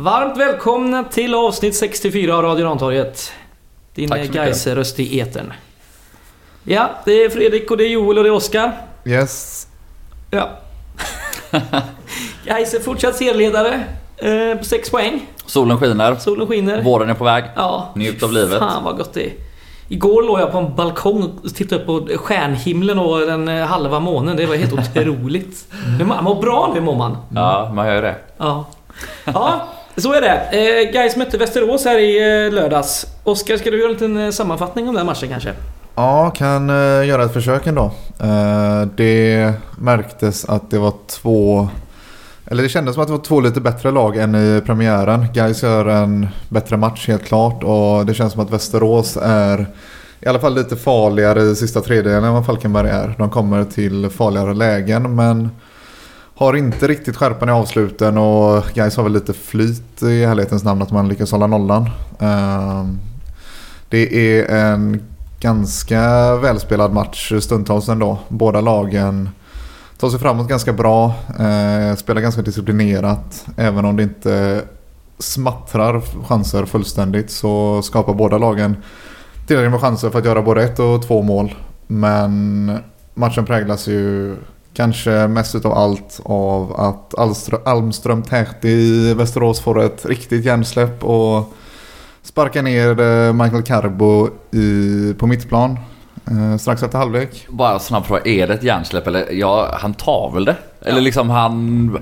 Varmt välkomna till avsnitt 64 av Radio Rantorget. Din. Gais-röst i etern. Ja, det är Fredrik och det är Joel och det är Oskar. Yes. Ja. Gais är fortsatt serieledare. Eh, på 6 poäng. Solen skiner. Solen skiner. Våren är på väg. Ja. Njut av livet. Fan vad gott det är. Igår låg jag på en balkong och tittade upp på stjärnhimlen och den eh, halva månen. Det var helt otroligt. Man mår bra nu mår man. Ja, man gör det. Ja. Ja, så är det. Eh, Gais mötte Västerås här i eh, lördags. Oskar, ska du göra en liten eh, sammanfattning om den matchen kanske? Ja, kan eh, göra ett försök ändå. Eh, det märktes att det var två... Eller det kändes som att det var två lite bättre lag än i premiären. Gais gör en bättre match helt klart och det känns som att Västerås är i alla fall lite farligare i sista tredjedelen än vad Falkenberg är. De kommer till farligare lägen men har inte riktigt skärpan i avsluten och Gais har väl lite flyt i ärlighetens namn att man lyckas hålla nollan. Ehm, det är en ganska välspelad match stundtals ändå. Båda lagen tar sig framåt ganska bra, eh, spelar ganska disciplinerat. Även om det inte smattrar chanser fullständigt så skapar båda lagen tillräckligt med chanser för att göra både ett och två mål. Men matchen präglas ju kanske mest utav allt av att Alström, Almström Tähti i Västerås får ett riktigt hjärnsläpp och sparkar ner eh, Michael Carbo i, på mittplan eh, strax efter halvlek. Bara snabb fråga, är det ett hjärnsläpp eller? Ja, han tar väl det? Eller liksom han...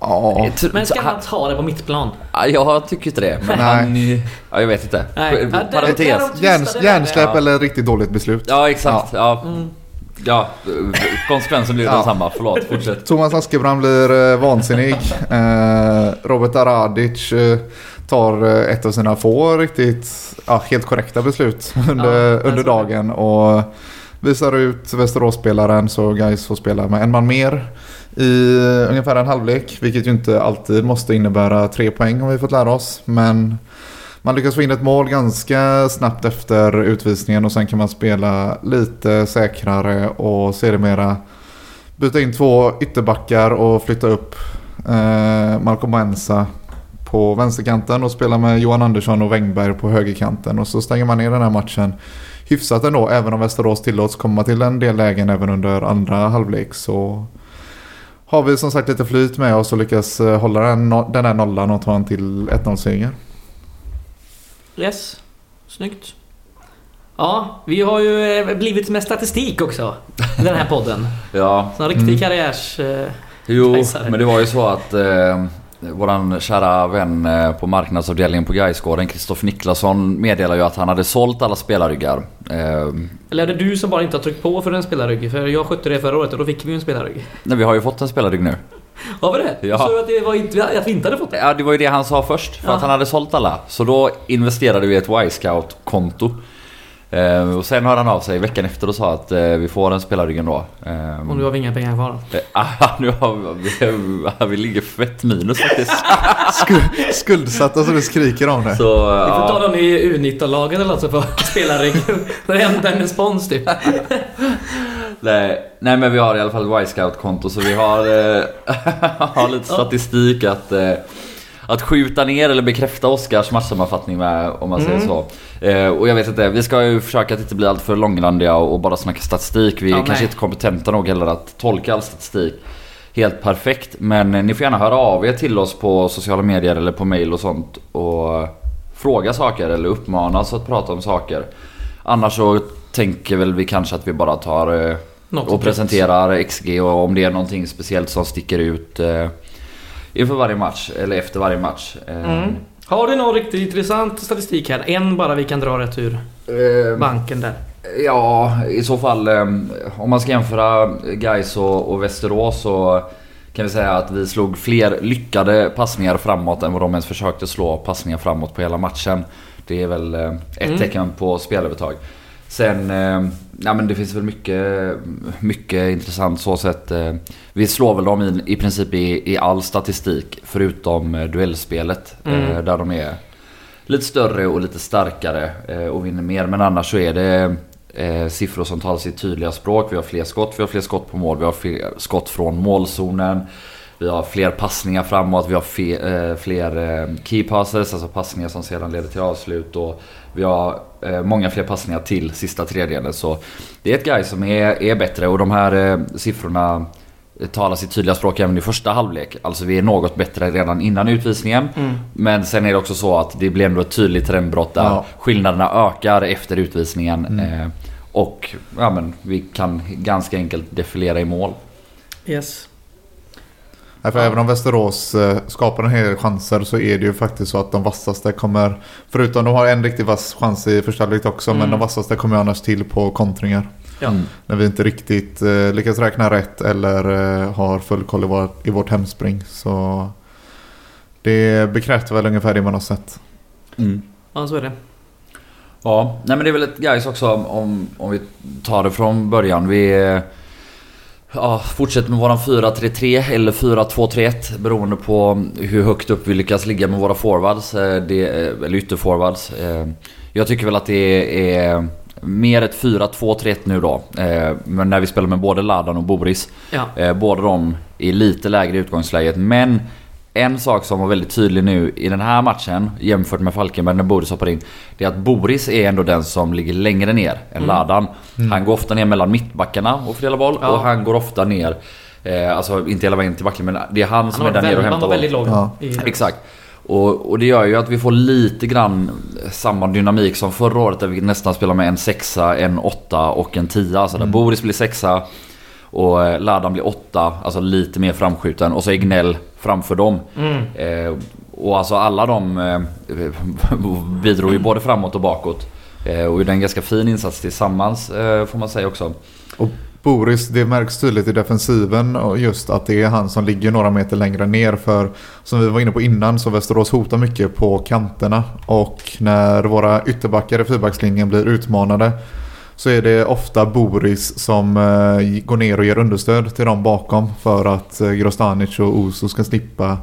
Ja, Men ska han- ta det på mittplan? Ja, Jag tycker inte det. Men Nej. han... Ja, jag vet inte. Nej. Ja, det- Parentes. hjärnsläpp ja. eller riktigt dåligt beslut. Ja, exakt. Ja. Mm. Ja, konsekvensen blir Ja. densamma. Förlåt, fortsätt. Thomas Askebrand blir eh, vansinnig. Eh, Robert Aradic eh, tar ett av sina få riktigt ja, helt korrekta beslut under, Ja, under alltså. dagen. Och visar ut Västerås-spelaren så guys får spela med en man mer i ungefär en halvlek. Vilket ju inte alltid måste innebära tre poäng har vi fått lära oss. Men man lyckas få in ett mål ganska snabbt efter utvisningen och sen kan man spela lite säkrare och sedermera byta in två ytterbackar och flytta upp eh, Malcolm Moensa på vänsterkanten och spela med Johan Andersson och Wängberg på högerkanten och så stänger man ner den här matchen hyfsat ändå. Även om Västerås tillåts komma till en del lägen även under andra halvlek så har vi som sagt lite flyt med oss och lyckas eh, hålla den, den här nollan och ta en till 1-0-seger. Yes. Snyggt. Ja, vi har ju eh, blivit med statistik också. I den här podden. Ja, en riktig Mm. karriärs... eh, Jo, Gaisare. men det var ju så att eh, våran kära vän eh, på marknadsavdelningen på Gaisgården, Kristoffer Niklasson, meddelade ju att han hade sålt alla spelarryggar. Eh, Eller är det du som bara inte har tryckt på för en spelarrygg? För jag skötte det förra året och då fick vi ju en spelarrygg. nej, vi har ju fått en spelarrygg nu. Har vi det? Ja. Du sa att, det var inte, att vi inte hade fått det. Ja, det var ju det han sa först, för Ja. att han hade sålt alla. Så då investerade vi i ett Y-scout-konto. Eh, och sen hörde han av sig veckan efter och sa att eh, vi får en spelarryggen då. Eh, Och nu har vi inga pengar kvar. eh, ah, nu har vi, vi ligger fett minus faktiskt. Sku- skuldsatta så det skriker om det. Så, Vi får ta dem i U19-lagen eller något så får spelarryggen. Det händer en spons typ. Nej, nej men vi har i alla fall ett Y-scout-konto så vi har, eh, har lite statistik att, eh, att skjuta ner eller bekräfta Oscars matchsammanfattning med om man säger Mm. så. Eh, och jag vet inte, vi ska ju försöka att inte bli alltför långrandiga och, och bara snacka statistik. Vi är Ja, kanske nej. inte kompetenta nog heller att tolka all statistik helt perfekt. Men eh, ni får gärna höra av er till oss på sociala medier eller på mail och sånt och fråga saker eller uppmana oss att prata om saker. Annars så tänker väl vi kanske att vi bara tar eh, Något och presenterar XG och om det är någonting speciellt som sticker ut eh, inför varje match eller efter varje match. Eh, Mm. Har du någon riktigt intressant statistik här? En bara vi kan dra rätt ur eh, banken där. Ja, i så fall eh, om man ska jämföra Gais och, och Västerås så kan vi säga att vi slog fler lyckade passningar framåt än vad de ens försökte slå passningar framåt på hela matchen. Det är väl eh, ett Mm. tecken på spelövertag. Sen, eh, ja men det finns väl mycket, mycket intressant så sett. Eh, vi slår väl dem i, i princip i, i all statistik förutom eh, duellspelet. Mm. Där de är lite större och lite starkare och vinner mer. Men annars så är det siffror som talar sitt tydliga språk. Vi har fler skott, vi har fler skott på mål, vi har fler skott från målzonen. Vi har fler passningar framåt, vi har fe, fler key passes, alltså passningar som sedan leder till avslut. Och vi har eh, många fler passningar till sista tredjedelen. Så det är ett guy som är, är bättre och de här eh, siffrorna talar sitt tydliga språk även i första halvlek. Alltså vi är något bättre redan innan utvisningen. Mm. Men sen är det också så att det blir ändå ett tydligt trendbrott där Ja. skillnaderna ökar efter utvisningen. Mm. Eh, och ja, men, vi kan ganska enkelt defilera i mål. Yes. Nej, för även om Västerås eh, skapar en hel del chanser så är det ju faktiskt så att de vassaste kommer... Förutom de har en riktigt vass chans i första halvlek också. Mm. Men de vassaste kommer annars till på kontringar. Ja. Mm. När vi inte riktigt eh, lyckas räkna rätt eller eh, har full koll i, vår, i vårt hemspring. Så det bekräftar väl ungefär det man har sett. Mm. Ja, så är det. Ja, nej men det är väl ett guys också om, om, om vi tar det från början. Vi eh, ja, fortsätter med våran 4-3-3 eller 4-2-3-1 beroende på hur högt upp vi lyckas ligga med våra forwards. eh, Det, eh, eller ytterforwards. Eh, Jag tycker väl att det är mer ett 4-2-3-1 nu då. Men när vi spelar med både Ladan och Boris. Ja. Båda de i lite lägre utgångsläget. Men en sak som var väldigt tydlig nu i den här matchen jämfört med Falkenberg när Boris hoppar in. Det är att Boris är ändå den som ligger längre ner än Mm. Ladan. Han går ofta ner mellan mittbackarna och fördelar boll. Ja. Och han går ofta ner, eh, alltså inte hela vägen till backen men det är han som Han är var, där nere och hämtar boll. väldigt låg. Ja. Exakt. Och, och det gör ju att vi får lite grann samma dynamik som förra året där vi nästan spelar med en sexa, en åtta och en tia. Alltså där Boris blir sexa och eh, Ladan blir åtta, alltså lite mer framskjuten. Och så är Gnell framför dem. Mm. Eh, och alltså alla de eh, bidrog ju både framåt och bakåt. Eh, och gjorde en ganska fin insats tillsammans eh, får man säga också. Och Boris, det märks tydligt i defensiven och just att det är han som ligger några meter längre ner. För som vi var inne på innan så Västerås hotar mycket på kanterna. Och när våra ytterbackar i fyrbackslinjen blir utmanade så är det ofta Boris som eh, går ner och ger understöd till dem bakom. För att eh, Grostanic och Oso ska slippa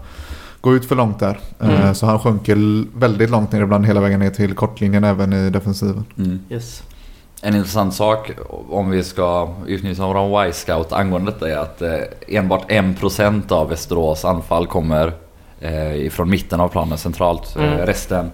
gå ut för långt där. Eh, Mm. Så han sjunker väldigt långt ner ibland hela vägen ner till kortlinjen även i defensiven. Mm. Yes. En intressant sak om vi ska utnyttja våran Y-scout angående detta är att eh, enbart 1% av Västerås anfall kommer eh, ifrån mitten av planen centralt. Eh, Mm. resten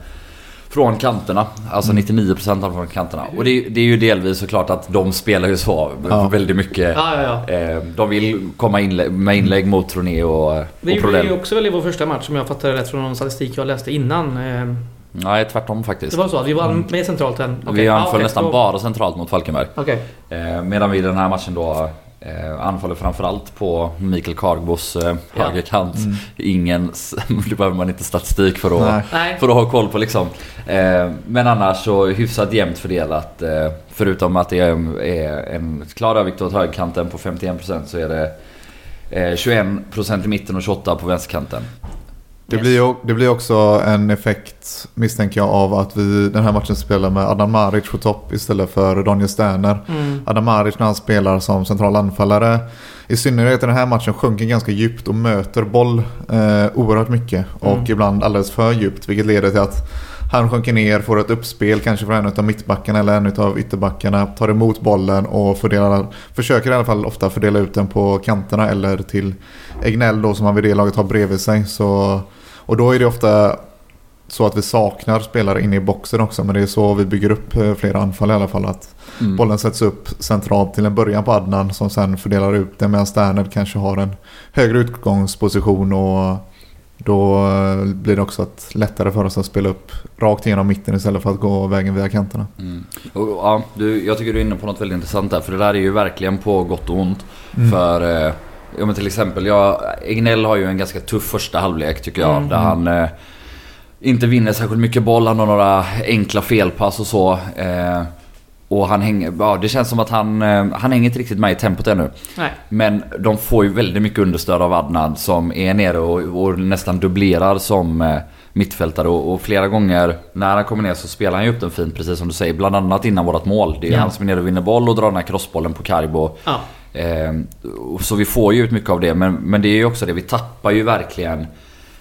från kanterna. Alltså 99% anfall från kanterna. Och det, är- det är ju delvis såklart att de spelar ju så Ja. väldigt mycket. Ja, ja. Eh, de vill komma inlä- med inlägg mot Troné och, Det och gjorde vi Prodell. ju också väl i vår första match om jag fattade rätt från någon statistik jag läste innan. Eh, Nej, tvärtom faktiskt. Det var så att vi var mer centralt än... okej, vi anföll okej, nästan då- bara centralt mot Falkenberg. Okej. Eh, medan vi i den här matchen då eh, anfaller framförallt på Mikael Kargbos eh, Ja. högerkant. Mm. Ingen, det behöver man inte statistik för att, Nej. För att ha koll på liksom. Eh, men annars så hyfsat jämnt fördelat. Eh, förutom att det är, är en klar övervikt åt högerkanten på 51% så är det eh, 21% i mitten och 28% på vänsterkanten. Det, Yes. blir det blir också en effekt misstänker jag av att vi den här matchen spelar med Adam Maric på topp istället för Daniel Sterner. Mm. Adam Maric när han spelar som central anfallare i synnerhet i den här matchen sjunker ganska djupt och möter boll eh, oerhört mycket. Och Mm. ibland alldeles för djupt vilket leder till att han sjunker ner, får ett uppspel kanske från en av mittbackarna eller en av ytterbackarna. Tar emot bollen och fördelar, försöker i alla fall ofta fördela ut den på kanterna eller till Egnell då som han vid det laget har bredvid sig. Så, och då är det ofta så att vi saknar spelare inne i boxen också. Men det är så vi bygger upp eh, flera anfall i alla fall. Att Mm. bollen sätts upp centralt till en början på Adnan som sen fördelar ut den medan Sterner kanske har en högre utgångsposition och då eh, blir det också att lättare för oss att spela upp rakt igenom mitten istället för att gå vägen via kanterna. Mm. Och, ja, du, jag tycker du är inne på något väldigt intressant där. För det där är ju verkligen på gott och ont. Mm. För, eh, ja men till exempel, ja, Egnell har ju en ganska tuff första halvlek tycker jag. Mm. Där han eh, inte vinner särskilt mycket boll. Han har några enkla felpass och så. Eh, och han hänger, ja det känns som att han, eh, han hänger inte riktigt med i tempot ännu. Nej. Men de får ju väldigt mycket understöd av Adnan som är nere och, och nästan dubblerar som eh, mittfältare. Och, och flera gånger när han kommer ner så spelar han ju upp den fint precis som du säger. Bland annat innan vårat mål. Det är Ja. han som är nere och vinner boll och drar den här crossbollen på Karbo. Ja. Eh, och så vi får ju ut mycket av det. Men, men det är ju också det, vi tappar ju verkligen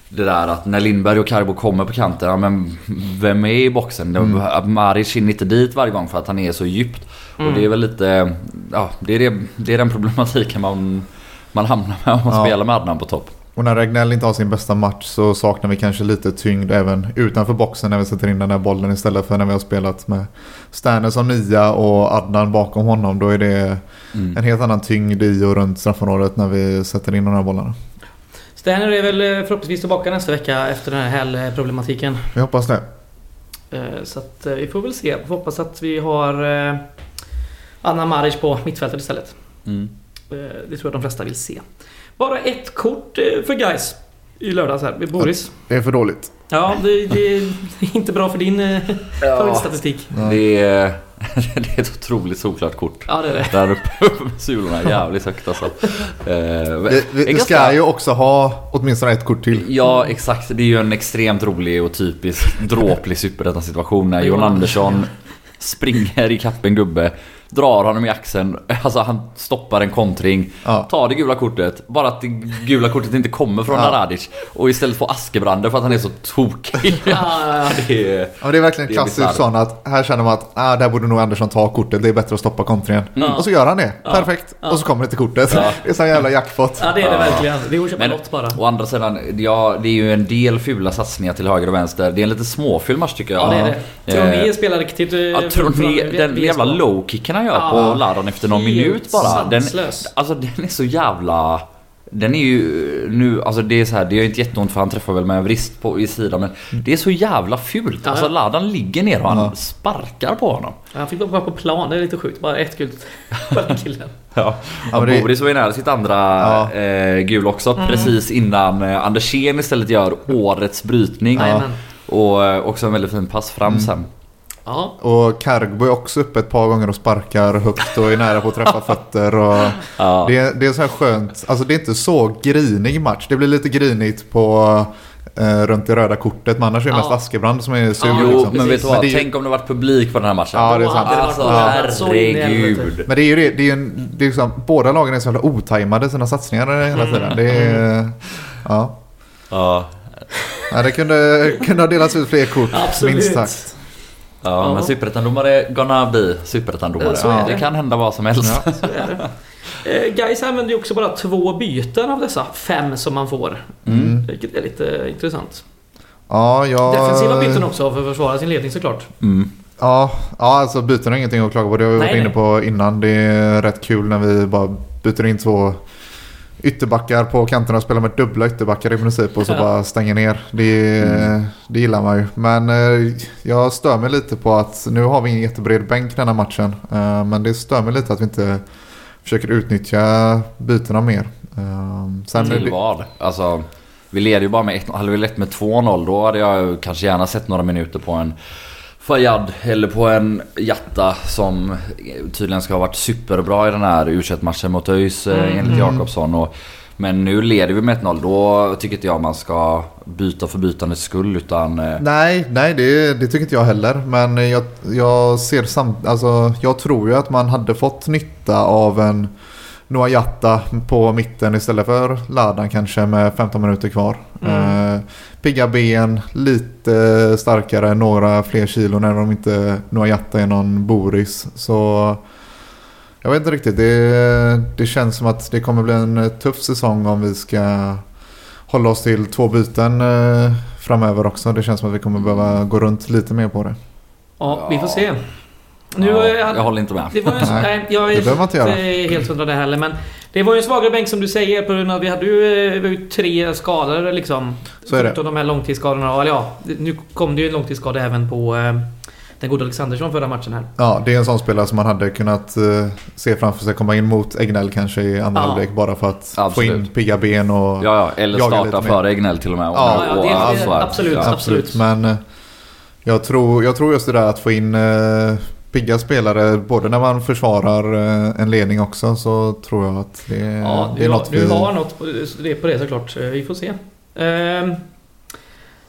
det där att när Lindberg och Karbo kommer på kanten, ja, men vem är i boxen? Mm. Maric hinner inte dit varje gång för att han är så djupt. Mm. Och det är väl lite, ja det är, det, det är den problematiken man, man hamnar med om man Ja. spelar med Adnan på topp. Och när Regnell inte har sin bästa match så saknar vi kanske lite tyngd även utanför boxen när vi sätter in den där bollen istället för när vi har spelat med Sterner som nia och Adnan bakom honom. Då är det Mm. en helt annan tyngd i och runt straffområdet när vi sätter in de här bollarna. Sterner är väl eh, förhoppningsvis tillbaka nästa vecka efter den här häl-problematiken. Vi hoppas det. Eh, Så att eh, vi får väl se. Vi får hoppas att vi har Anna Maric på mittfältet istället. Mm. Det tror jag de flesta vill se. Bara ett kort eh, för guys i lördags här. med Boris. Det är för dåligt. Ja, det, det är inte bra för din eh, favoritstatistik. Det är, det är ett otroligt solklart kort. Ja, det är det. Där uppe med sulorna jävligt högt alltså. Eh, Vi, vi, är vi ska ju också ha åtminstone ett kort till. Ja exakt, det är ju en extremt rolig och typisk dråplig superettan-situation när Jon Andersson springer i en gubbe, drar honom i axeln, alltså han stoppar en kontring, Ja. tar det gula kortet, bara att det gula kortet inte kommer från Ja. Radic och istället får askebrander för att han är så tokig. Ja, det är, Ja, det är verkligen Det är klassiskt sån att här känner man att ah, där borde nog Andersson ta kortet. Det är bättre att stoppa kontringen. Ja. Och så gör han det. Ja. Perfekt. Ja. Och så kommer det till kortet. Ja. Det är sån jävla jackpot. ja, det är det Ja. verkligen. Det är att köpa Men- lott bara. Å andra sidan, ja, det är ju en del fula satsningar till höger och vänster. Det är en lite småful match tycker jag. Ja, det är det. Troné Eh, spelar riktigt... eh, Ja, tror ni, från- den jävla low-kicken han gör Ja. på Ladan efter någon Helt minut bara. Den, sanslös. alltså den är så jävla... Den är ju nu, alltså det är så här, det gör inte jätteont för han träffar väl med en vrist på, i sidan men det är så jävla fult. Ja, Alltså ja. Ladan ligger ner och han Ja. sparkar på honom. Han fick vara på plan, det är lite sjukt. Bara ett gult på den killen. Ja, Ja, men det- Boris var ju nära sitt andra Ja. eh, gul också Mm. precis innan eh, Andersén istället gör årets brytning. Jajamän. Och eh, också en väldigt fin pass fram Mm. sen. Ja. Och Kargbo är också uppe ett par gånger och sparkar högt och är nära på att träffa fötter. Och Ja. det, är- det är så här skönt. Alltså det är inte så grinig match. Det blir lite grinigt på eh, runt det röda kortet. Men annars är det mest Ja. Askebrand som är sur. Ja, Jo, liksom. men vet du vad? det Tänk om det varit publik på den här matchen. Ja, det är sant. Alltså varit så in i helvete. herregud. Men det är ju det. det, är ju en, det är liksom, båda lagen är så jävla otajmade sina satsningar hela tiden. Det är, ja. Ja. ja, det kunde, kunde ha delats ut fler kort. Absolut. Minst sagt. Ja, Ja. men superettan-domare gonna bli superettan-domare. Ja, är det. det. kan hända vad som helst. Ja. Så är det. Eh, Guys använder ju också bara två byten av dessa fem som man får. Mm. Vilket är lite intressant. Ja, jag... Defensiva byten också för att försvara sin ledning såklart. Mm. Ja, ja alltså byten är ingenting att klaga på. Det har vi varit inne på innan. Det är rätt kul när vi bara byter in två ytterbackar på kanterna och spelar med dubbla ytterbackar i princip och så bara stänger ner. Det, Mm. det gillar man ju. Men eh, jag stör mig lite på att nu har vi ingen jättebred bänk den här matchen. Eh, men det stör mig lite att vi inte försöker utnyttja bytena mer. Eh, sen Till vad? Alltså, vi leder ju bara med 1 Hade vi lett med 2-0 då hade jag kanske gärna sett några minuter på en Fayad eller på en Jatta som tydligen ska ha varit superbra i den här u matchen mot ÖIS eh, Mm. enligt Jakobsson. Och, men nu leder vi med 1-0. Då tycker inte jag man ska byta för bytandets skull utan... eh, Nej, nej det, det tycker inte jag heller. Men jag, jag ser samt, alltså, jag tror ju att man hade fått nytta av en Noah Jatta på mitten istället för Ladan kanske med 15 minuter kvar. Mm. Eh, pigga ben, lite starkare, några fler kilon även om inte Noah Jatta är någon Boris. Så jag vet inte riktigt. Det, det känns som att det kommer bli en tuff säsong om vi ska hålla oss till två byten eh, framöver också. Det känns som att vi kommer behöva gå runt lite mer på det. Ja, vi får se. Nu, ja, eh, jag håller inte med. Det var ju en, Nej, jag är det behöver man inte göra. inte helt hundra det heller men Det var ju en svagare bänk som du säger på grund av vi hade ju, eh, vi hade ju tre skador liksom. Så är det. De här långtidsskadorna. Eller ja, det- nu kom det ju en långtidsskada även på eh, den gode Alexandersson förra matchen här. Ja, det är en sån spelare som man hade kunnat eh, se framför sig komma in mot Egnell kanske i andra Ja. halvlek bara för att få Absolut. in pigga ben och... Ja, ja, eller Jaga starta före Egnell till och med. Ja, ja, det- allt det- här. absolut. Ja. absolut. Men eh, jag tror, jag tror just det där att få in eh, pigga spelare både när man försvarar eh, en ledning också så tror jag att det, Ja, det du, är något du vi... har något på det, på det såklart. Eh, Vi får se. Ehm,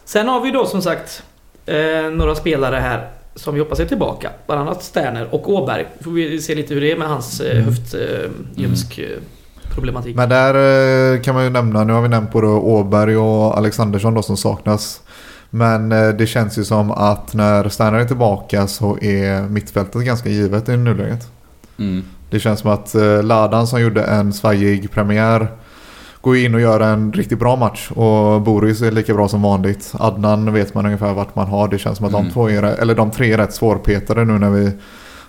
sen har vi då som sagt eh, några spelare här som vi hoppas är tillbaka. Bland annat Sterner och Åberg. Får vi se lite hur det är med hans eh, Mm. höftljumsk eh, problematik. Men där eh, kan man ju nämna, nu har vi nämnt både Åberg och Alexandersson då som saknas. Men eh, det känns ju som att när Sterner är tillbaka så är mittfältet ganska givet i nuläget. Mm. Det känns som att eh, Ladan som gjorde en svajig premiär går in och gör en riktigt bra match. Och Boris är lika bra som vanligt. Adnan vet man ungefär vart man har. Det känns som att Mm. de, två är, eller de tre är rätt svårpetade nu när vi,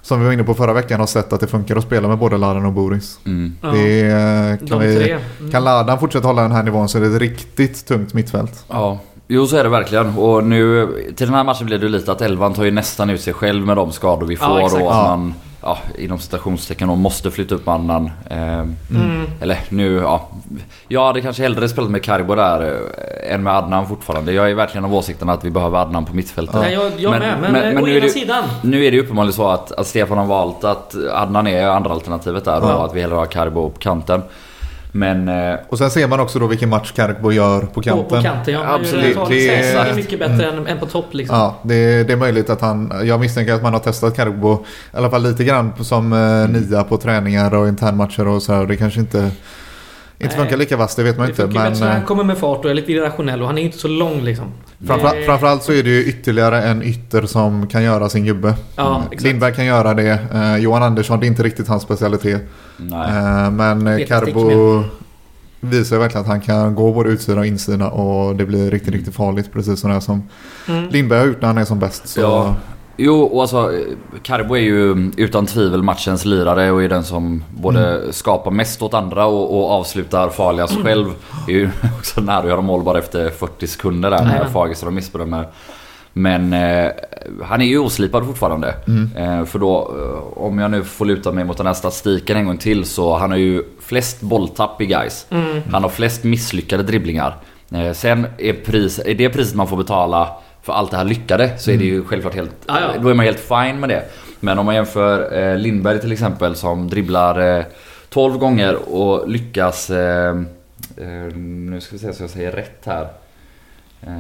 som vi var inne på förra veckan, har sett att det funkar att spela med både Ladan och Boris. Mm. Ja, Det är, kan, de vi, tre. Mm. kan Ladan fortsätta hålla den här nivån så är det ett riktigt tungt mittfält. Ja, jo så är det verkligen. Och nu till den här matchen blir det lite att elvan tar ju nästan ut sig själv med de skador vi Ja, får exakt. och att Ja. man ja, inom citationstecken då måste flytta upp annan. Eh, Mm. Eller nu, ja. Jag hade kanske hellre spelat med Carbo där eh, än med Adnan fortfarande. Jag är verkligen av åsikten att vi behöver Adnan på mittfältet. Nej, jag, jag Men- med, men, men- eh, men å nu är ena det- sidan. Nu är det ju uppenbarligen så att, att Stefan har valt att Adnan är andra alternativet där Ja. och att vi hellre har Carbo på kanten. Men... Eh, Och sen ser man också då vilken match Karkbo gör på kanten. på kanten, ja. Absolut. Det, det, är mycket bättre än, än på topp liksom. Ja, det, det är möjligt att han... Jag misstänker att man har testat Karbo i alla fall lite grann som eh, nia på träningar och internmatcher och så här. Det kanske inte, inte funkar lika vasst, det vet man Det inte. Men bättre när han eh, kommer med fart och är lite irrationell och han är inte så lång liksom. framför, Det- framförallt så är det ju ytterligare en ytter som kan göra sin gubbe. Ja, exakt. Lindberg kan göra det. Eh, Johan Andersson, det är inte riktigt hans specialitet. nej. Eh, men eh, Vet Karbo visar verkligen att han kan gå både utsida och insida och det blir riktigt, riktigt farligt. Precis som det som Mm. Lindberg har gjort när han är som bäst. Så, Ja. Jo, och alltså Carbo är ju utan tvivel matchens lirare och är den som både skapar mest åt andra och, och avslutar farligast själv. Är ju också nära att göra mål bara efter 40 sekunder där när. Fagerström missbedömer. Men eh, han är ju oslipad fortfarande. Eh, för då, eh, om jag nu får luta mig mot den här statistiken en gång till så han har ju flest bolltapp i guys. Mm. Han har flest misslyckade dribblingar. Eh, sen är, pris, är det priset man får betala för allt det här lyckade så är det ju självfört helt... Ja, ja. Då är man helt fine med det. Men om man jämför eh, Lindberg till exempel som dribblar eh, 12 gånger och lyckas... Eh, eh, nu ska vi se så jag säger rätt här. Eh,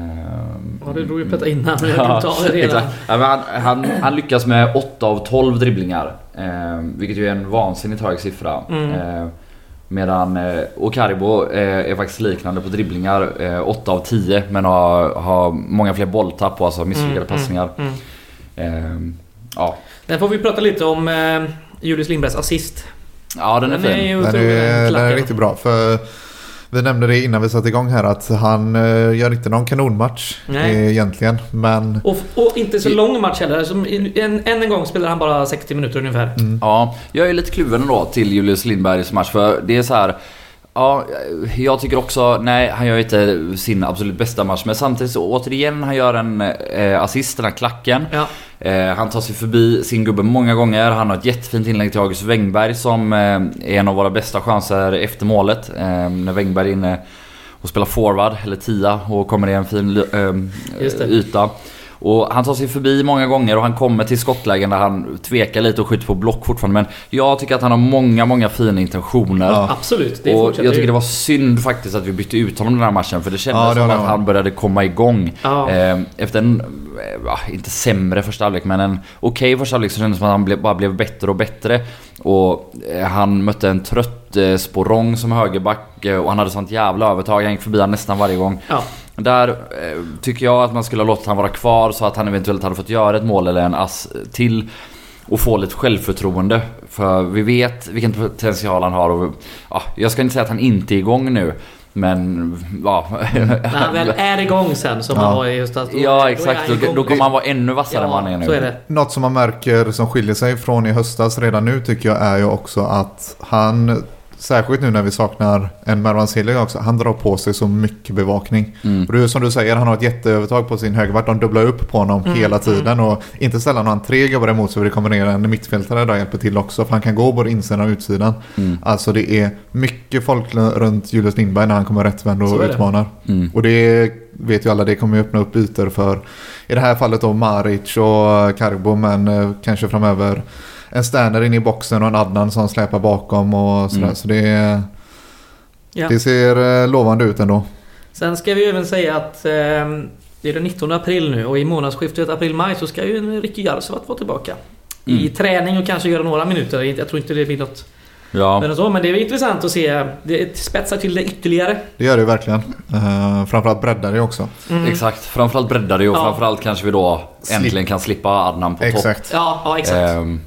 Ja, det drog ju Petter innan men jag kan ta det redan. Ja, han, han, han lyckas med 8 av 12 dribblingar. Eh, vilket ju är en vansinnigt hög siffra. Mm. Eh, medan eh, Okaribo eh, är faktiskt liknande på dribblingar. Eh, 8 av 10 men har, har många fler bolltapp och alltså misslyckade Mm, passningar. Mm. Eh, ja. Sen får vi prata lite om eh, Julius Lindbergs assist. ja, den är fin. ju Den är, den är riktigt bra. För vi nämnde det innan vi satte igång här att han eh, gör inte någon kanonmatch Nej. eh, egentligen. Men Och, och inte så lång match heller. Som en, än en gång spelar han bara 60 minuter ungefär. Ja, jag är lite kluven ändå till Julius Lindbergs match för det är så här. Ja, jag tycker också, nej han gör inte sin absolut bästa match men samtidigt så återigen han gör en eh, assist, den här klacken. Ja. Eh, han tar sig förbi sin gubbe många gånger. Han har ett jättefint inlägg till August Wengberg som eh, är en av våra bästa chanser efter målet. Eh, när Wengberg är inne och spelar forward eller tia och kommer i en fin eh, yta. Och han tar sig förbi många gånger och han kommer till skottlägen där han tvekar lite och skjuter på block fortfarande. Men jag tycker att han har många, många fina intentioner. Ja. Absolut, det och jag tycker det var synd faktiskt att vi bytte ut honom den här matchen för det kändes Ja, det som håller att han började komma igång. Ja. Eh, Efter en, eh, ja, inte sämre första halvlek men en okej första halvlek så kändes det som att han blev, bara blev bättre och bättre. Och eh, han mötte en trött eh, Sporrong som högerback och han hade sånt jävla övertag. Han gick förbi han nästan varje gång. Ja. Där eh, tycker jag att man skulle ha låtit han vara kvar så att han eventuellt hade fått göra ett mål eller en ass till. Och få lite självförtroende. För vi vet vilken potential han har och ja, jag ska inte säga att han inte är igång nu. Men ja. När han väl är igång sen som Ja. han var i höstas. då- då ja exakt, då, då kommer han vara ännu vassare än vad han är Ja, nu. så är det. något som man märker som skiljer sig från i höstas redan nu tycker jag är ju också att han, särskilt nu när vi saknar en Mervan Selig också, han drar på sig så mycket bevakning. Mm. Och det är som du säger, han har ett jätteövertag på sin högerback. De dubblar upp på honom Mm, hela tiden. Och inte sällan har han tre gubbar emot sig. Det kommer ner en mittfältare där hjälper till också. För han kan gå både insidan och utsidan. Mm. Alltså det är mycket folk runt Julius Lindberg när han kommer rättvänd och utmanar. Mm. Och det vet ju alla, det kommer ju öppna upp ytor för i det här fallet då Maric och Karbo men eh, kanske framöver en Sterner in i boxen och en Adnan som släpar bakom och sådär. Mm. Så det, Ja. det ser eh, lovande ut ändå. Sen ska vi även säga att eh, det är den 19 april nu och i månadsskiftet april-maj så ska ju en Ricky Jarsuvat vara tillbaka. I Mm. träning och kanske göra några minuter. Jag tror inte det blir något Ja. men, så, men det är intressant att se. Det spetsar till det ytterligare. Det gör det verkligen. Uh, framförallt breddar det också. Mm. Exakt, framförallt breddar det och Ja. framförallt kanske vi då äntligen kan slippa Adnan på topp. Exakt. Ja, ja exakt. Ehm,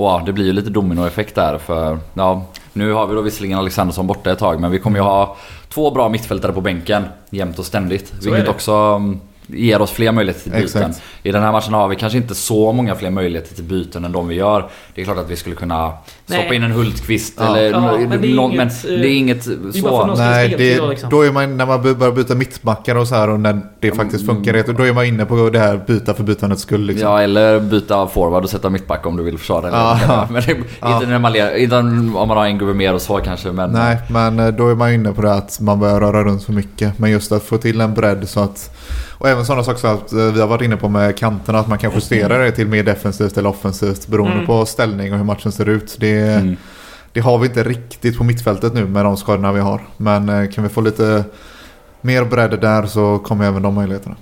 och ja, det blir ju lite dominoeffekt där för ja, Nu har vi då visserligen Alexandersson borta ett tag men vi kommer ju ha två bra mittfältare på bänken jämt och ständigt. är Vilket också mm, ger oss fler möjligheter till byten. Exakt. I den här matchen har vi kanske inte så många fler möjligheter till byten än de vi gör. Det är klart att vi skulle kunna stoppa Nej. in en Hultqvist Ja. eller Ja, men det är någon, inget, men det är inget är så. någon- Nej, spel det, då, liksom. då är man, när man börjar byta mittbackar och så här och när det faktiskt funkar, då är man inne på det här byta för bytandets skull. Liksom. Ja, eller byta forward och sätta mittback om du vill försvara eller Ja. Men det, Ja. inte, när man, inte om man har en gubbe mer och så kanske men... Nej, men eh, då är man inne på det att man börjar röra runt för mycket. Men just att få till en bredd så att... Och även sådana saker som att eh, vi har varit inne på med kanterna, att man kan justera det till mer defensivt eller offensivt beroende Mm. på ställning och hur matchen ser ut. Det, Mm. det har vi inte riktigt på mittfältet nu med de skadorna vi har. Men eh, kan vi få lite mer bredd där så kommer även de möjligheterna.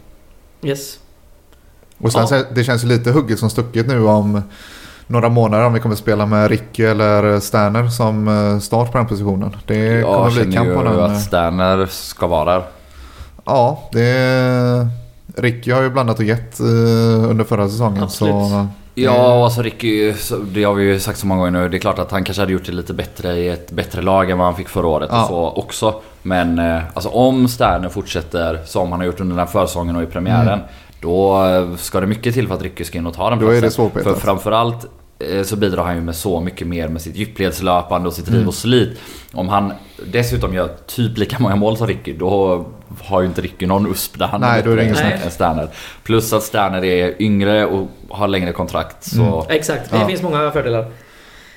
Yes. Och sen, Ja. det känns ju lite hugget som stucket nu om några månader om vi kommer spela med Ricky eller Sterner som eh, start på den positionen. Det kommer Jag bli känner kamp ju på den. eh. att Sterner ska vara där. Ja, det... Ricky har ju blandat och gett eh, under förra säsongen. Absolut. Så, Ja, alltså Ricky, det har vi ju sagt så många gånger nu. Det är klart att han kanske hade gjort det lite bättre i ett bättre lag än vad han fick förra året Ja. och så också. Men eh, alltså om Sterner fortsätter som han har gjort under den här försäsongen och i premiären. Då eh, ska det mycket till för att Ricky ska in och ta den Då är det platsen. svårpetat. För framförallt så bidrar han ju med så mycket mer med sitt djupledslöpande och sitt Mm. driv och slit. Om han dessutom gör typ lika många mål som Ricky, då har ju inte Ricky någon USP där han Nej, då är det ingen snack. Sterner. Plus att Sterner är yngre och har längre kontrakt. Så Mm. Exakt, det Ja. finns många fördelar.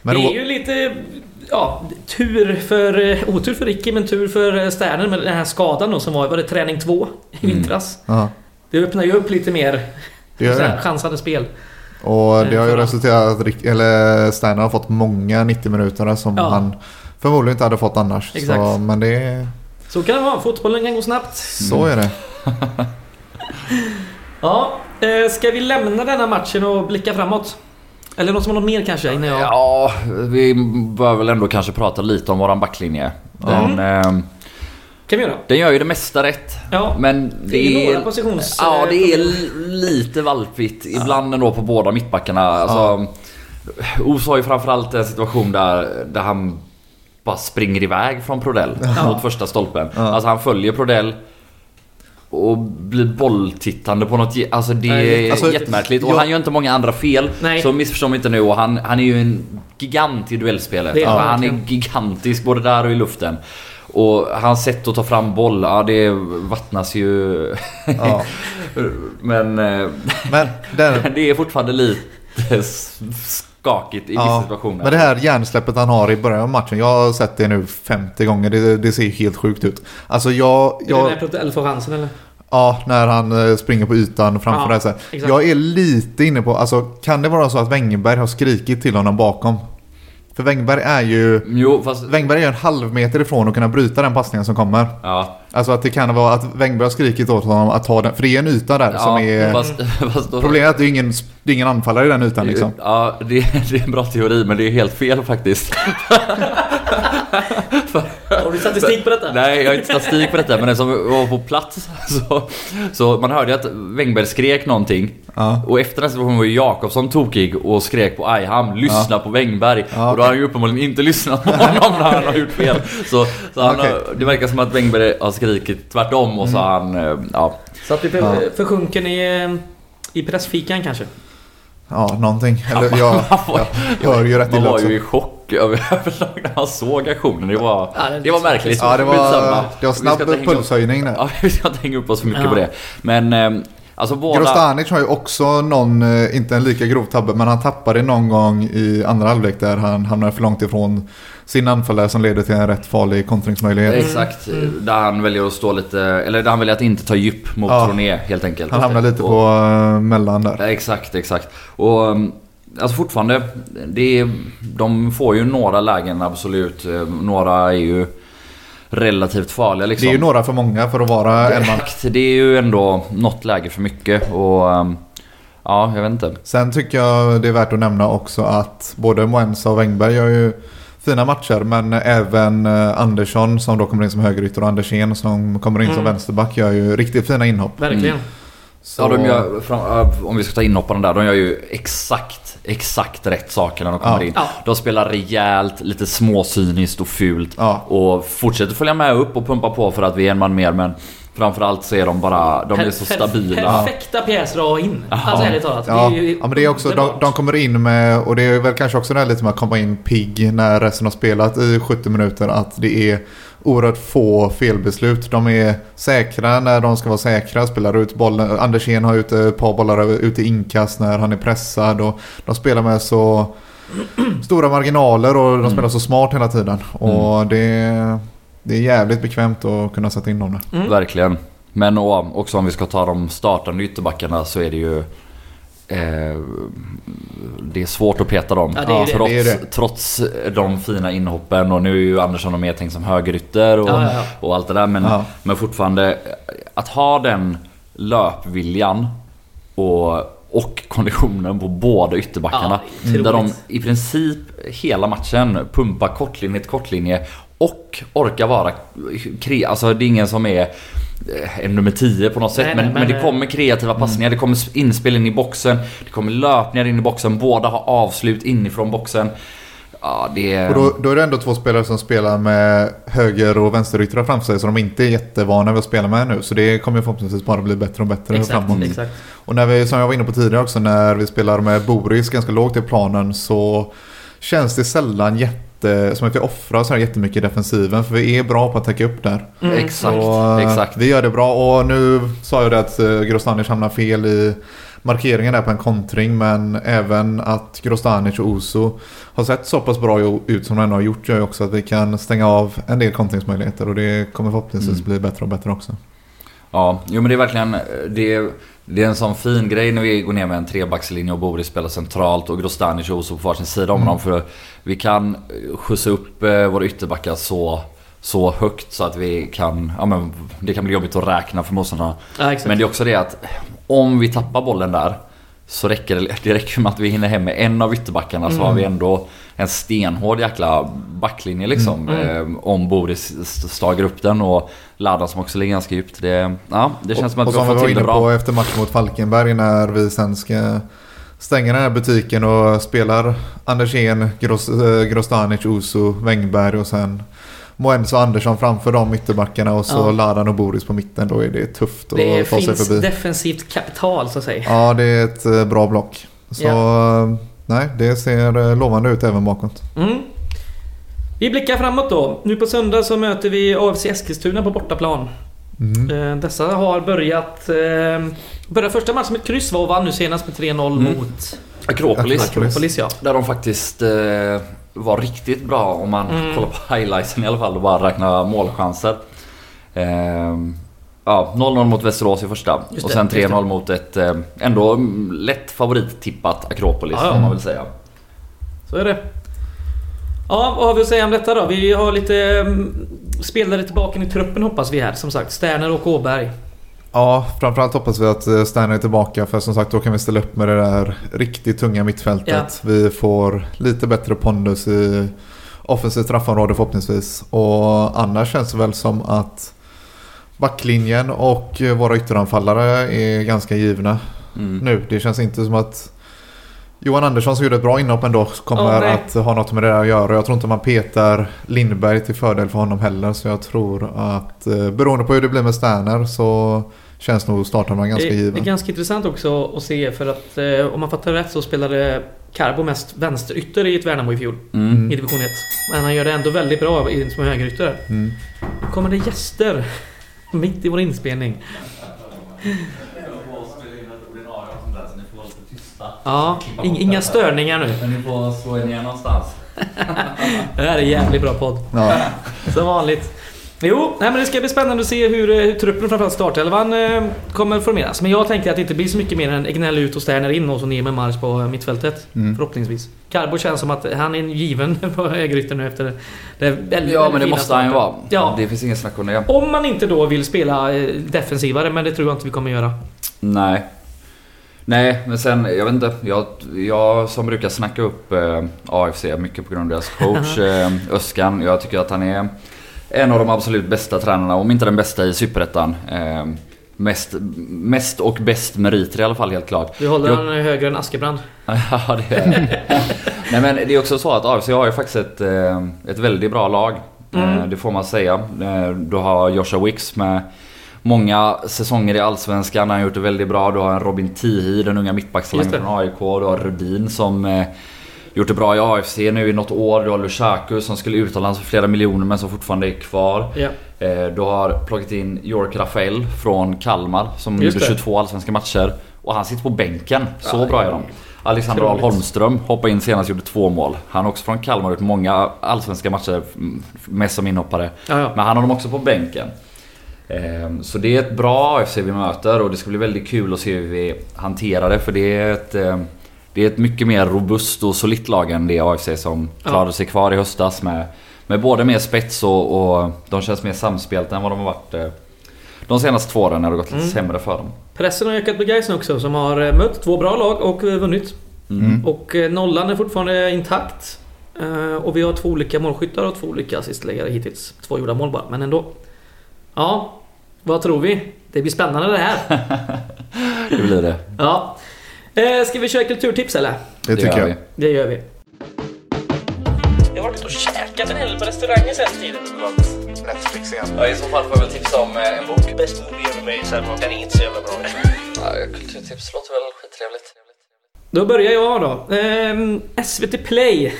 men det då, är ju lite... Ja, tur för... eh, Otur för Ricky, men tur för eh, Sterner med den här skadan då som var, var det träning två i Mm. vintras. ja, Det öppnar ju upp lite mer chansande spel. Och det har ju resulterat att Rick, eller Sterner har fått många 90 minuter som Ja. han förmodligen inte hade fått annars. Exakt. Så, men det, Så kan det vara. Fotbollen kan gå snabbt. så är det. Ja, eh, ska vi lämna denna matchen och blicka framåt? Eller något som har något mer kanske innan jag... Ja, vi bör väl ändå kanske prata lite om våran backlinje. Den, ehm, kan vi göra. den gör ju det mesta rätt. Ja, Men det, det är är... positions... Ja, det är li- lite valpigt ibland ändå på båda mittbackarna. Alltså, Os har ju framförallt en situation där, där han bara springer iväg från Prodell Ja. mot första stolpen. Ja. Alltså han följer Prodell och blir bolltittande på något... Alltså det är alltså, jättemärkligt. Och jag- han gör inte många andra fel. Nej. Så missförstå mig inte nu. Och han, han är ju en gigant i duellspelet. Alltså, han är gigantisk både där och i luften. Och hans sätt att ta fram boll, ja det vattnas ju. Ja. Men eh, Men, den, det är fortfarande lite skakigt i vissa ja, situationer. men det här hjärnsläppet han har i början av matchen. Jag har sett det nu 50 gånger. Det, det ser helt sjukt ut. Alltså jag... Är det jag när får chansen eller? Ja, när han eh, springer på ytan framför Ja, exakt. Jag är lite inne på, alltså kan det vara så att Wengerberg har skrikit till honom bakom? För Wengerberg är ju... Jo fast... Wengerberg är ju en halv meter ifrån att kunna bryta den passningen som kommer. Ja, Alltså att det kan vara att Wengerberg har skrikit åt honom att ta den. För det är en yta där som ja är... fast, fast då, Problemet är att det är ingen, det är ingen anfallare i den ytan liksom. Ja, det, det är en bra teori men det är helt fel faktiskt. Har du statistik på detta? Nej, jag har inte statistik på detta men eftersom jag var på plats så, så man hörde ju att Wängberg skrek någonting. Ja. Och efter den situationen var ju Jakobsson tokig och skrek på Ajham Lyssna på Wängberg. Ja, och då har han ju uppenbarligen inte lyssnat på honom när han har gjort fel. Så, så han har, det verkar som att Wängberg har skrikit tvärtom och så har han, eh, ja. Så att vi för, Ja. försjunken i, eh, i pressfikan kanske? Ja, någonting. Eller jag, jag hör ju rätt Man illa var också. ju i chock överlag när han såg aktionen. Det var, Ja, det- det var märkligt. Ja, det var, det var snabb pulshöjning där. Ja, vi ska inte hänga upp oss för mycket Ja. på det. Men eh, alltså båda... Grostanic har ju också någon, eh, inte en lika grov tabbe, men han tappade någon gång i andra halvlek där han hamnade för långt ifrån sin anfallare som leder till en rätt farlig kontringsmöjlighet. Exakt, där han väljer att stå lite, eller där han väljer att inte ta djup mot Ja. Troné helt enkelt. Han hamnar lite Och- på eh, mellan där. Exakt, exakt. Och um, alltså fortfarande, det är, de får ju några lägen absolut. Eh, Några är ju relativt farliga liksom. Det är ju några för många för att vara en man. Det är ju ändå något läge för mycket och um, ja, jag vet inte. Sen tycker jag det är värt att nämna också att både Moensa och Wengberg gör ju fina matcher men även eh, Andersson som då kommer in som högerytter och Andersén som kommer in som Mm. vänsterback gör ju riktigt fina inhopp. Verkligen. Så, Ja, de gör, om vi ska ta inhopparna där, de gör ju exakt, exakt rätt saker när de kommer Ja. in. Ja. De spelar rejält, lite småcyniskt och fult. Ja. Och fortsätter följa med upp och pumpa på för att vi är en man mer men framförallt så är de bara, de är så Per- stabila. Perfekta pjäser att ha in. Alltså ärligt talat. Ja, Det är ju ja, men det är också, de, de kommer in med, och det är väl kanske också det här lite med att komma in pigg när resten har spelat i 70 minuter. Att det är oerhört få felbeslut. De är säkra när de ska vara säkra, spelar ut bollen. Andersén har ut ett par bollar över- ut i inkast när han är pressad. Och de spelar med så stora marginaler och de spelar så smart hela tiden. Och det, det är jävligt bekvämt att kunna sätta in dem där. Mm. Verkligen. Men och, också om vi ska ta de startande ytterbackarna så är det ju eh, Det är svårt att peta dem. Ja, det trots, Det trots de fina inhoppen och nu är ju Andersson och mer tänkt som högerytter och, Ja, ja, ja. och allt det där. Men, Ja. men fortfarande att ha den löpviljan och, och konditionen på båda ytterbackarna. Där de i princip hela matchen pumpar kortlinje till kortlinje och orkar vara kre... Alltså det är ingen som är eh, en nummer 10 på något sätt. Nej, men, nej, men, men, det kommer kreativa passningar, det kommer inspel in i boxen, det kommer löpningar in i boxen, båda har avslut inifrån boxen. Ja, det är... Och då, då är det ändå två spelare som spelar med höger och vänsteryttrar framför sig. Så de inte är jättevana vid att spela med nu. Så det kommer förhoppningsvis bara bli bättre och bättre Exakt, framåt. exakt. Och när vi, som jag var inne på tidigare också, när vi spelar med Boris ganska lågt i planen så känns det sällan jätte, som att vi offrar så här jättemycket i defensiven. För vi är bra på att täcka upp där. Mm. Exakt, eh, exakt. Vi gör det bra och nu sa jag det att uh, Grostanic hamnar fel i markeringen där på en kontring. Men även att Grostanic och Oso har sett så pass bra ut som de ändå har gjort gör ju också att vi kan stänga av en del kontringsmöjligheter. Och det kommer förhoppningsvis Mm. bli bättre och bättre också. Ja, jo men det är verkligen... Det är, det är en sån fin grej när vi går ner med en trebackslinje och Boris spelar centralt och Grostanic och Oso på varsin sida om Mm. dem. För vi kan skjutsa upp eh, våra ytterbackar så, så högt så att vi kan... Ja men det kan bli jobbigt att räkna för motståndarna. Ja. Men det är också det att om vi tappar bollen där så räcker det, det räcker med att vi hinner hem med en av ytterbackarna så Mm. har vi ändå en stenhård jäkla backlinje liksom. Mm. Eh, om Boris st- stagar upp den och Ladan som också ligger ganska djupt. Det, ja, det känns som att och vi har som vi fått var till det inne på bra. efter matchen mot Falkenberg när vi sen ska stänga den här butiken och spelar Andersén, Gros, eh, Grostanic, Oso, Wängberg och sen Moenso och Andersson framför de ytterbackarna och så Ja. Ladan och Boris på mitten. Då är det tufft Det att ta sig finns förbi. defensivt kapital så att säga. Ja, det är ett eh, bra block. Så eh, nej, det ser eh, lovande ut även bakåt. Mm. Vi blickar framåt då. Nu på söndag så möter vi AFC Eskilstuna på bortaplan. Mm. Dessa har börjat... Började första matchen med ett kryss var och vann nu senast med 3-0 Mm. mot Akropolis. Akropolis. Ja. Där de faktiskt var riktigt bra om man Mm. kollar på highlightsen i alla fall och bara räknar målchanser. Eh, ja, 0-0 mot Västerås i första. Just och sen just det. 3-0 mot ett eh, ändå mm, lätt favorittippat Akropolis ja. får man väl säga. Så är det. Ja, vad har vi att säga om detta då? Vi har lite mm, spelare tillbaka i truppen hoppas vi här. Som sagt, Sterner och Åberg. Ja, framförallt hoppas vi att eh, Sterner är tillbaka för som sagt då kan vi ställa upp med det där riktigt tunga mittfältet. Vi får lite bättre pondus i offensivt straffområde förhoppningsvis. Och annars känns det väl som att backlinjen och våra ytteranfallare är ganska givna Mm. nu. Det känns inte som att Johan Andersson som gjorde ett bra inhopp ändå kommer Ja, nej. att ha något med det där att göra. Jag tror inte man petar Lindberg till fördel för honom heller. Så jag tror att eh, beroende på hur det blir med Sterner så känns nog starten ganska det, det är ganska intressant också att se för att eh, om man fattar rätt så spelade Carbo mest vänsterytter i ett Värnamo i fjol. Mm. I division 1. Men han gör det ändå väldigt bra i- som högerytter. Mm. Kommer det gäster. Mitt i vår inspelning. Ja, ing- inga störningar nu. Men ni får slå er ner någonstans. Det här är jävligt bra podd. Ja. Som vanligt. Jo, nej, men det ska bli spännande att se hur, eh, hur truppen framförallt startelvan eh, kommer formeras. Men jag tänker att det inte blir så mycket mer än Egnell ut och Sterner in och så ner med marsch på mittfältet. Mm. Förhoppningsvis. Carbo känns som att han är en given på högerytter nu efter det väldigt, Ja väldigt men det måste han ju starten. vara. Ja. Det finns ingen snack om det. Om man inte då vill spela eh, defensivare, men det tror jag inte vi kommer göra. Nej. Nej, men sen, jag vet inte. Jag, jag som brukar snacka upp eh, AFC mycket på grund av deras coach eh, Öskan. Jag tycker att han är en av de absolut bästa tränarna, om inte den bästa i Superettan. Eh, mest, mest och bäst meriter i alla fall helt klart. Du håller Jag- han högre än Askebrand. Ja, det är Nej men det är också så att AFC har ju faktiskt ett, eh, ett väldigt bra lag. Mm. Eh, Det får man säga. Eh, Du har Joshua Wicks med många säsonger i Allsvenskan. Han har gjort det väldigt bra. Du har en Robin Tihi, den unga mittbackstalangen från AIK. Du har Rudin som eh, gjort det bra i AFC nu i något år. Du har Lushaku som skulle utomlands för flera miljoner men som fortfarande är kvar. Eh, Du har plockat in York Rafael från Kalmar som Just gjorde det. 22 allsvenska matcher. Och han sitter på bänken. Så Ja, bra är de. Alexander Ahl. Holmström hoppade in senast och gjorde två mål. Han är också från Kalmar och gjort många allsvenska matcher, mm, mest som inhoppare. Ja, ja. Men han har dem också på bänken. Ehm, Så det är ett bra AFC vi möter och det ska bli väldigt kul att se hur vi hanterar det för det är ett ehm, det är ett mycket mer robust och solitt lag än det AFC som klarade sig kvar i höstas med, med både mer spets och, och de känns mer samspelta än vad de har varit eh, de senaste två åren när det gått lite Mm. sämre för dem. Pressen har ökat på Gais också som har eh, mött två bra lag och eh, vunnit. Mm. Och nollan är fortfarande intakt. Och vi har två olika målskyttar och två olika assistläggare hittills. Två gjorda mål bara, men ändå. Ja, vad tror vi? Det blir spännande det här. Det blir det. Ja. Eh, Ska vi köra kulturtips eller? Det tycker gör jag. vi. Det gör vi. Jag har varit ute och käkat en hel del på restauranger sen tiden. Netflix igen. Ja, I så fall får jag väl tipsa om eh, en bok. Best movie ever made, sen den är inte så jävla bra. Ja, kulturtips låter väl skittrevligt. Då börjar jag då. Ehm, SVT Play.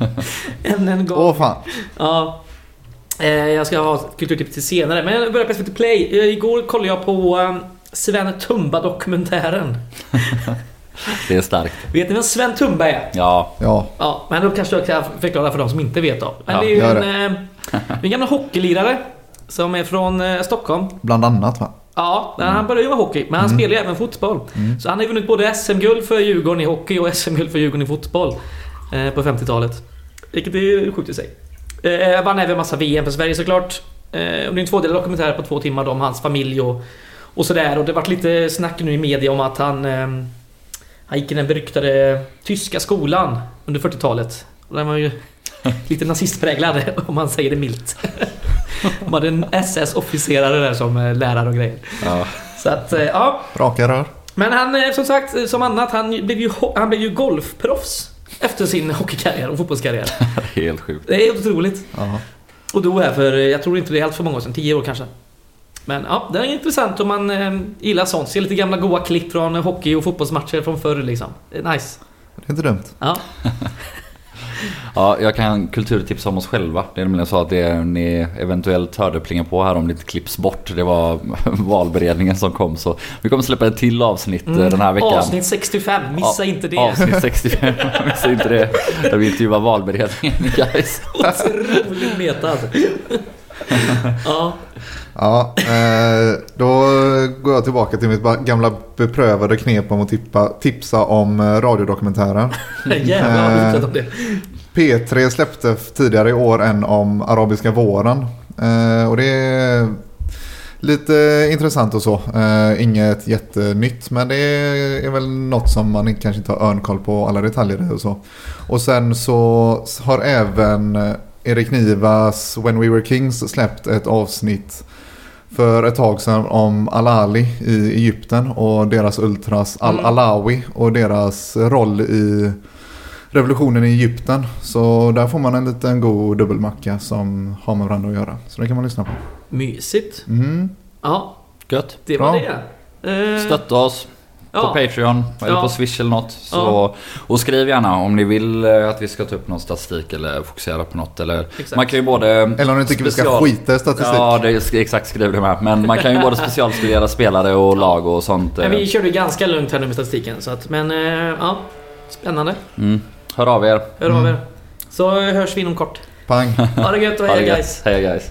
Än en gång. Åh fan. Ja. Eh, jag ska ha kulturtips till senare. Men jag börjar på SVT Play. Eh, igår kollade jag på eh, Sven Tumba-dokumentären. Det är starkt. Vet ni vem Sven Tumba är? Ja, Ja. Ja, men då kanske jag kan förklara för de som inte vet då. Men Ja, det är ju en, eh, en gammal hockeylirare. Som är från eh, Stockholm. Bland annat va? Ja, han började ju med hockey, men han Mm. spelar ju även fotboll. Så han har ju vunnit både SM-guld för Djurgården i hockey och SM-guld för Djurgården i fotboll. Eh, på 50-talet. Vilket är sjukt i sig. Eh, vann även massa VM för Sverige såklart. Eh, och det är en tvådelad dokumentär på två timmar om hans familj och, och sådär. Och det varit lite snack nu i media om att han... Eh, han gick i den beryktade tyska skolan under 40-talet. Och den var ju lite nazistpräglad om man säger det milt. De hade en SS-officerare där som eh, lärare och grejer. ja. Så att, eh, ja. Raka rör. Men han, eh, som sagt, eh, som annat, han blev ju, han blev ju golfproffs efter sin hockeykarriär och fotbollskarriär. helt sjukt. Det är helt otroligt. Ja. Och dog här för, jag tror inte det är helt för många år sedan, 10 år kanske. Men ja, det är intressant om man eh, gillar sånt. Se lite gamla goa klipp från hockey och fotbollsmatcher från förr liksom. Det är nice. Det är inte dumt. Ja. Ja, jag kan kulturtipsa om oss själva. Det är nämligen så att det ni eventuellt hörde plinga på här om det inte klipps bort. Det var valberedningen som kom så vi kommer släppa ett till avsnitt eh, den här veckan. Mm. Avsnitt 65, missa Ja, inte det. Avsnitt 65, missa inte det. Där vi intervjuar valberedningen guys. Otroligt metad. ja. Ja, eh, då går jag tillbaka till mitt gamla beprövade knep om att tippa, tipsa om eh, radiodokumentären. Jävlar Eh, om det. P3 släppte tidigare i år en om arabiska våren. Eh, och det är lite intressant och så. Eh, inget jättenytt men det är väl något som man kanske inte har örnkoll på alla detaljer och så. Och sen så har även eh, Erik Nivas When We Were Kings släppt ett avsnitt för ett tag sedan om Al-Ali i Egypten och deras ultras Mm. Al-Alawi och deras roll i revolutionen i Egypten. Så där får man en liten god dubbelmacka som har med varandra att göra. Så det kan man lyssna på. Mysigt. Mm. Ja, Gött. det var Bra. det. Eh, Stötta oss på ja. Patreon eller Ja. på Swish eller något. Så, Ja. Och skriv gärna om ni vill eh, att vi ska ta upp någon statistik eller fokusera på något. Eller, Exakt. man kan ju både... Eller om ni tycker vi ska special- skita i statistik. Ja, det är, exakt skriv det med. Men man kan ju både specialstudera spelare och lag och sånt. eh. Men vi körde ganska lugnt här nu med statistiken. Så att, men eh, ja, spännande. Mm. Hör av er. Hör av er. Så hörs vi inom kort. Pang. Ha det gött och hej guys. Hej guys.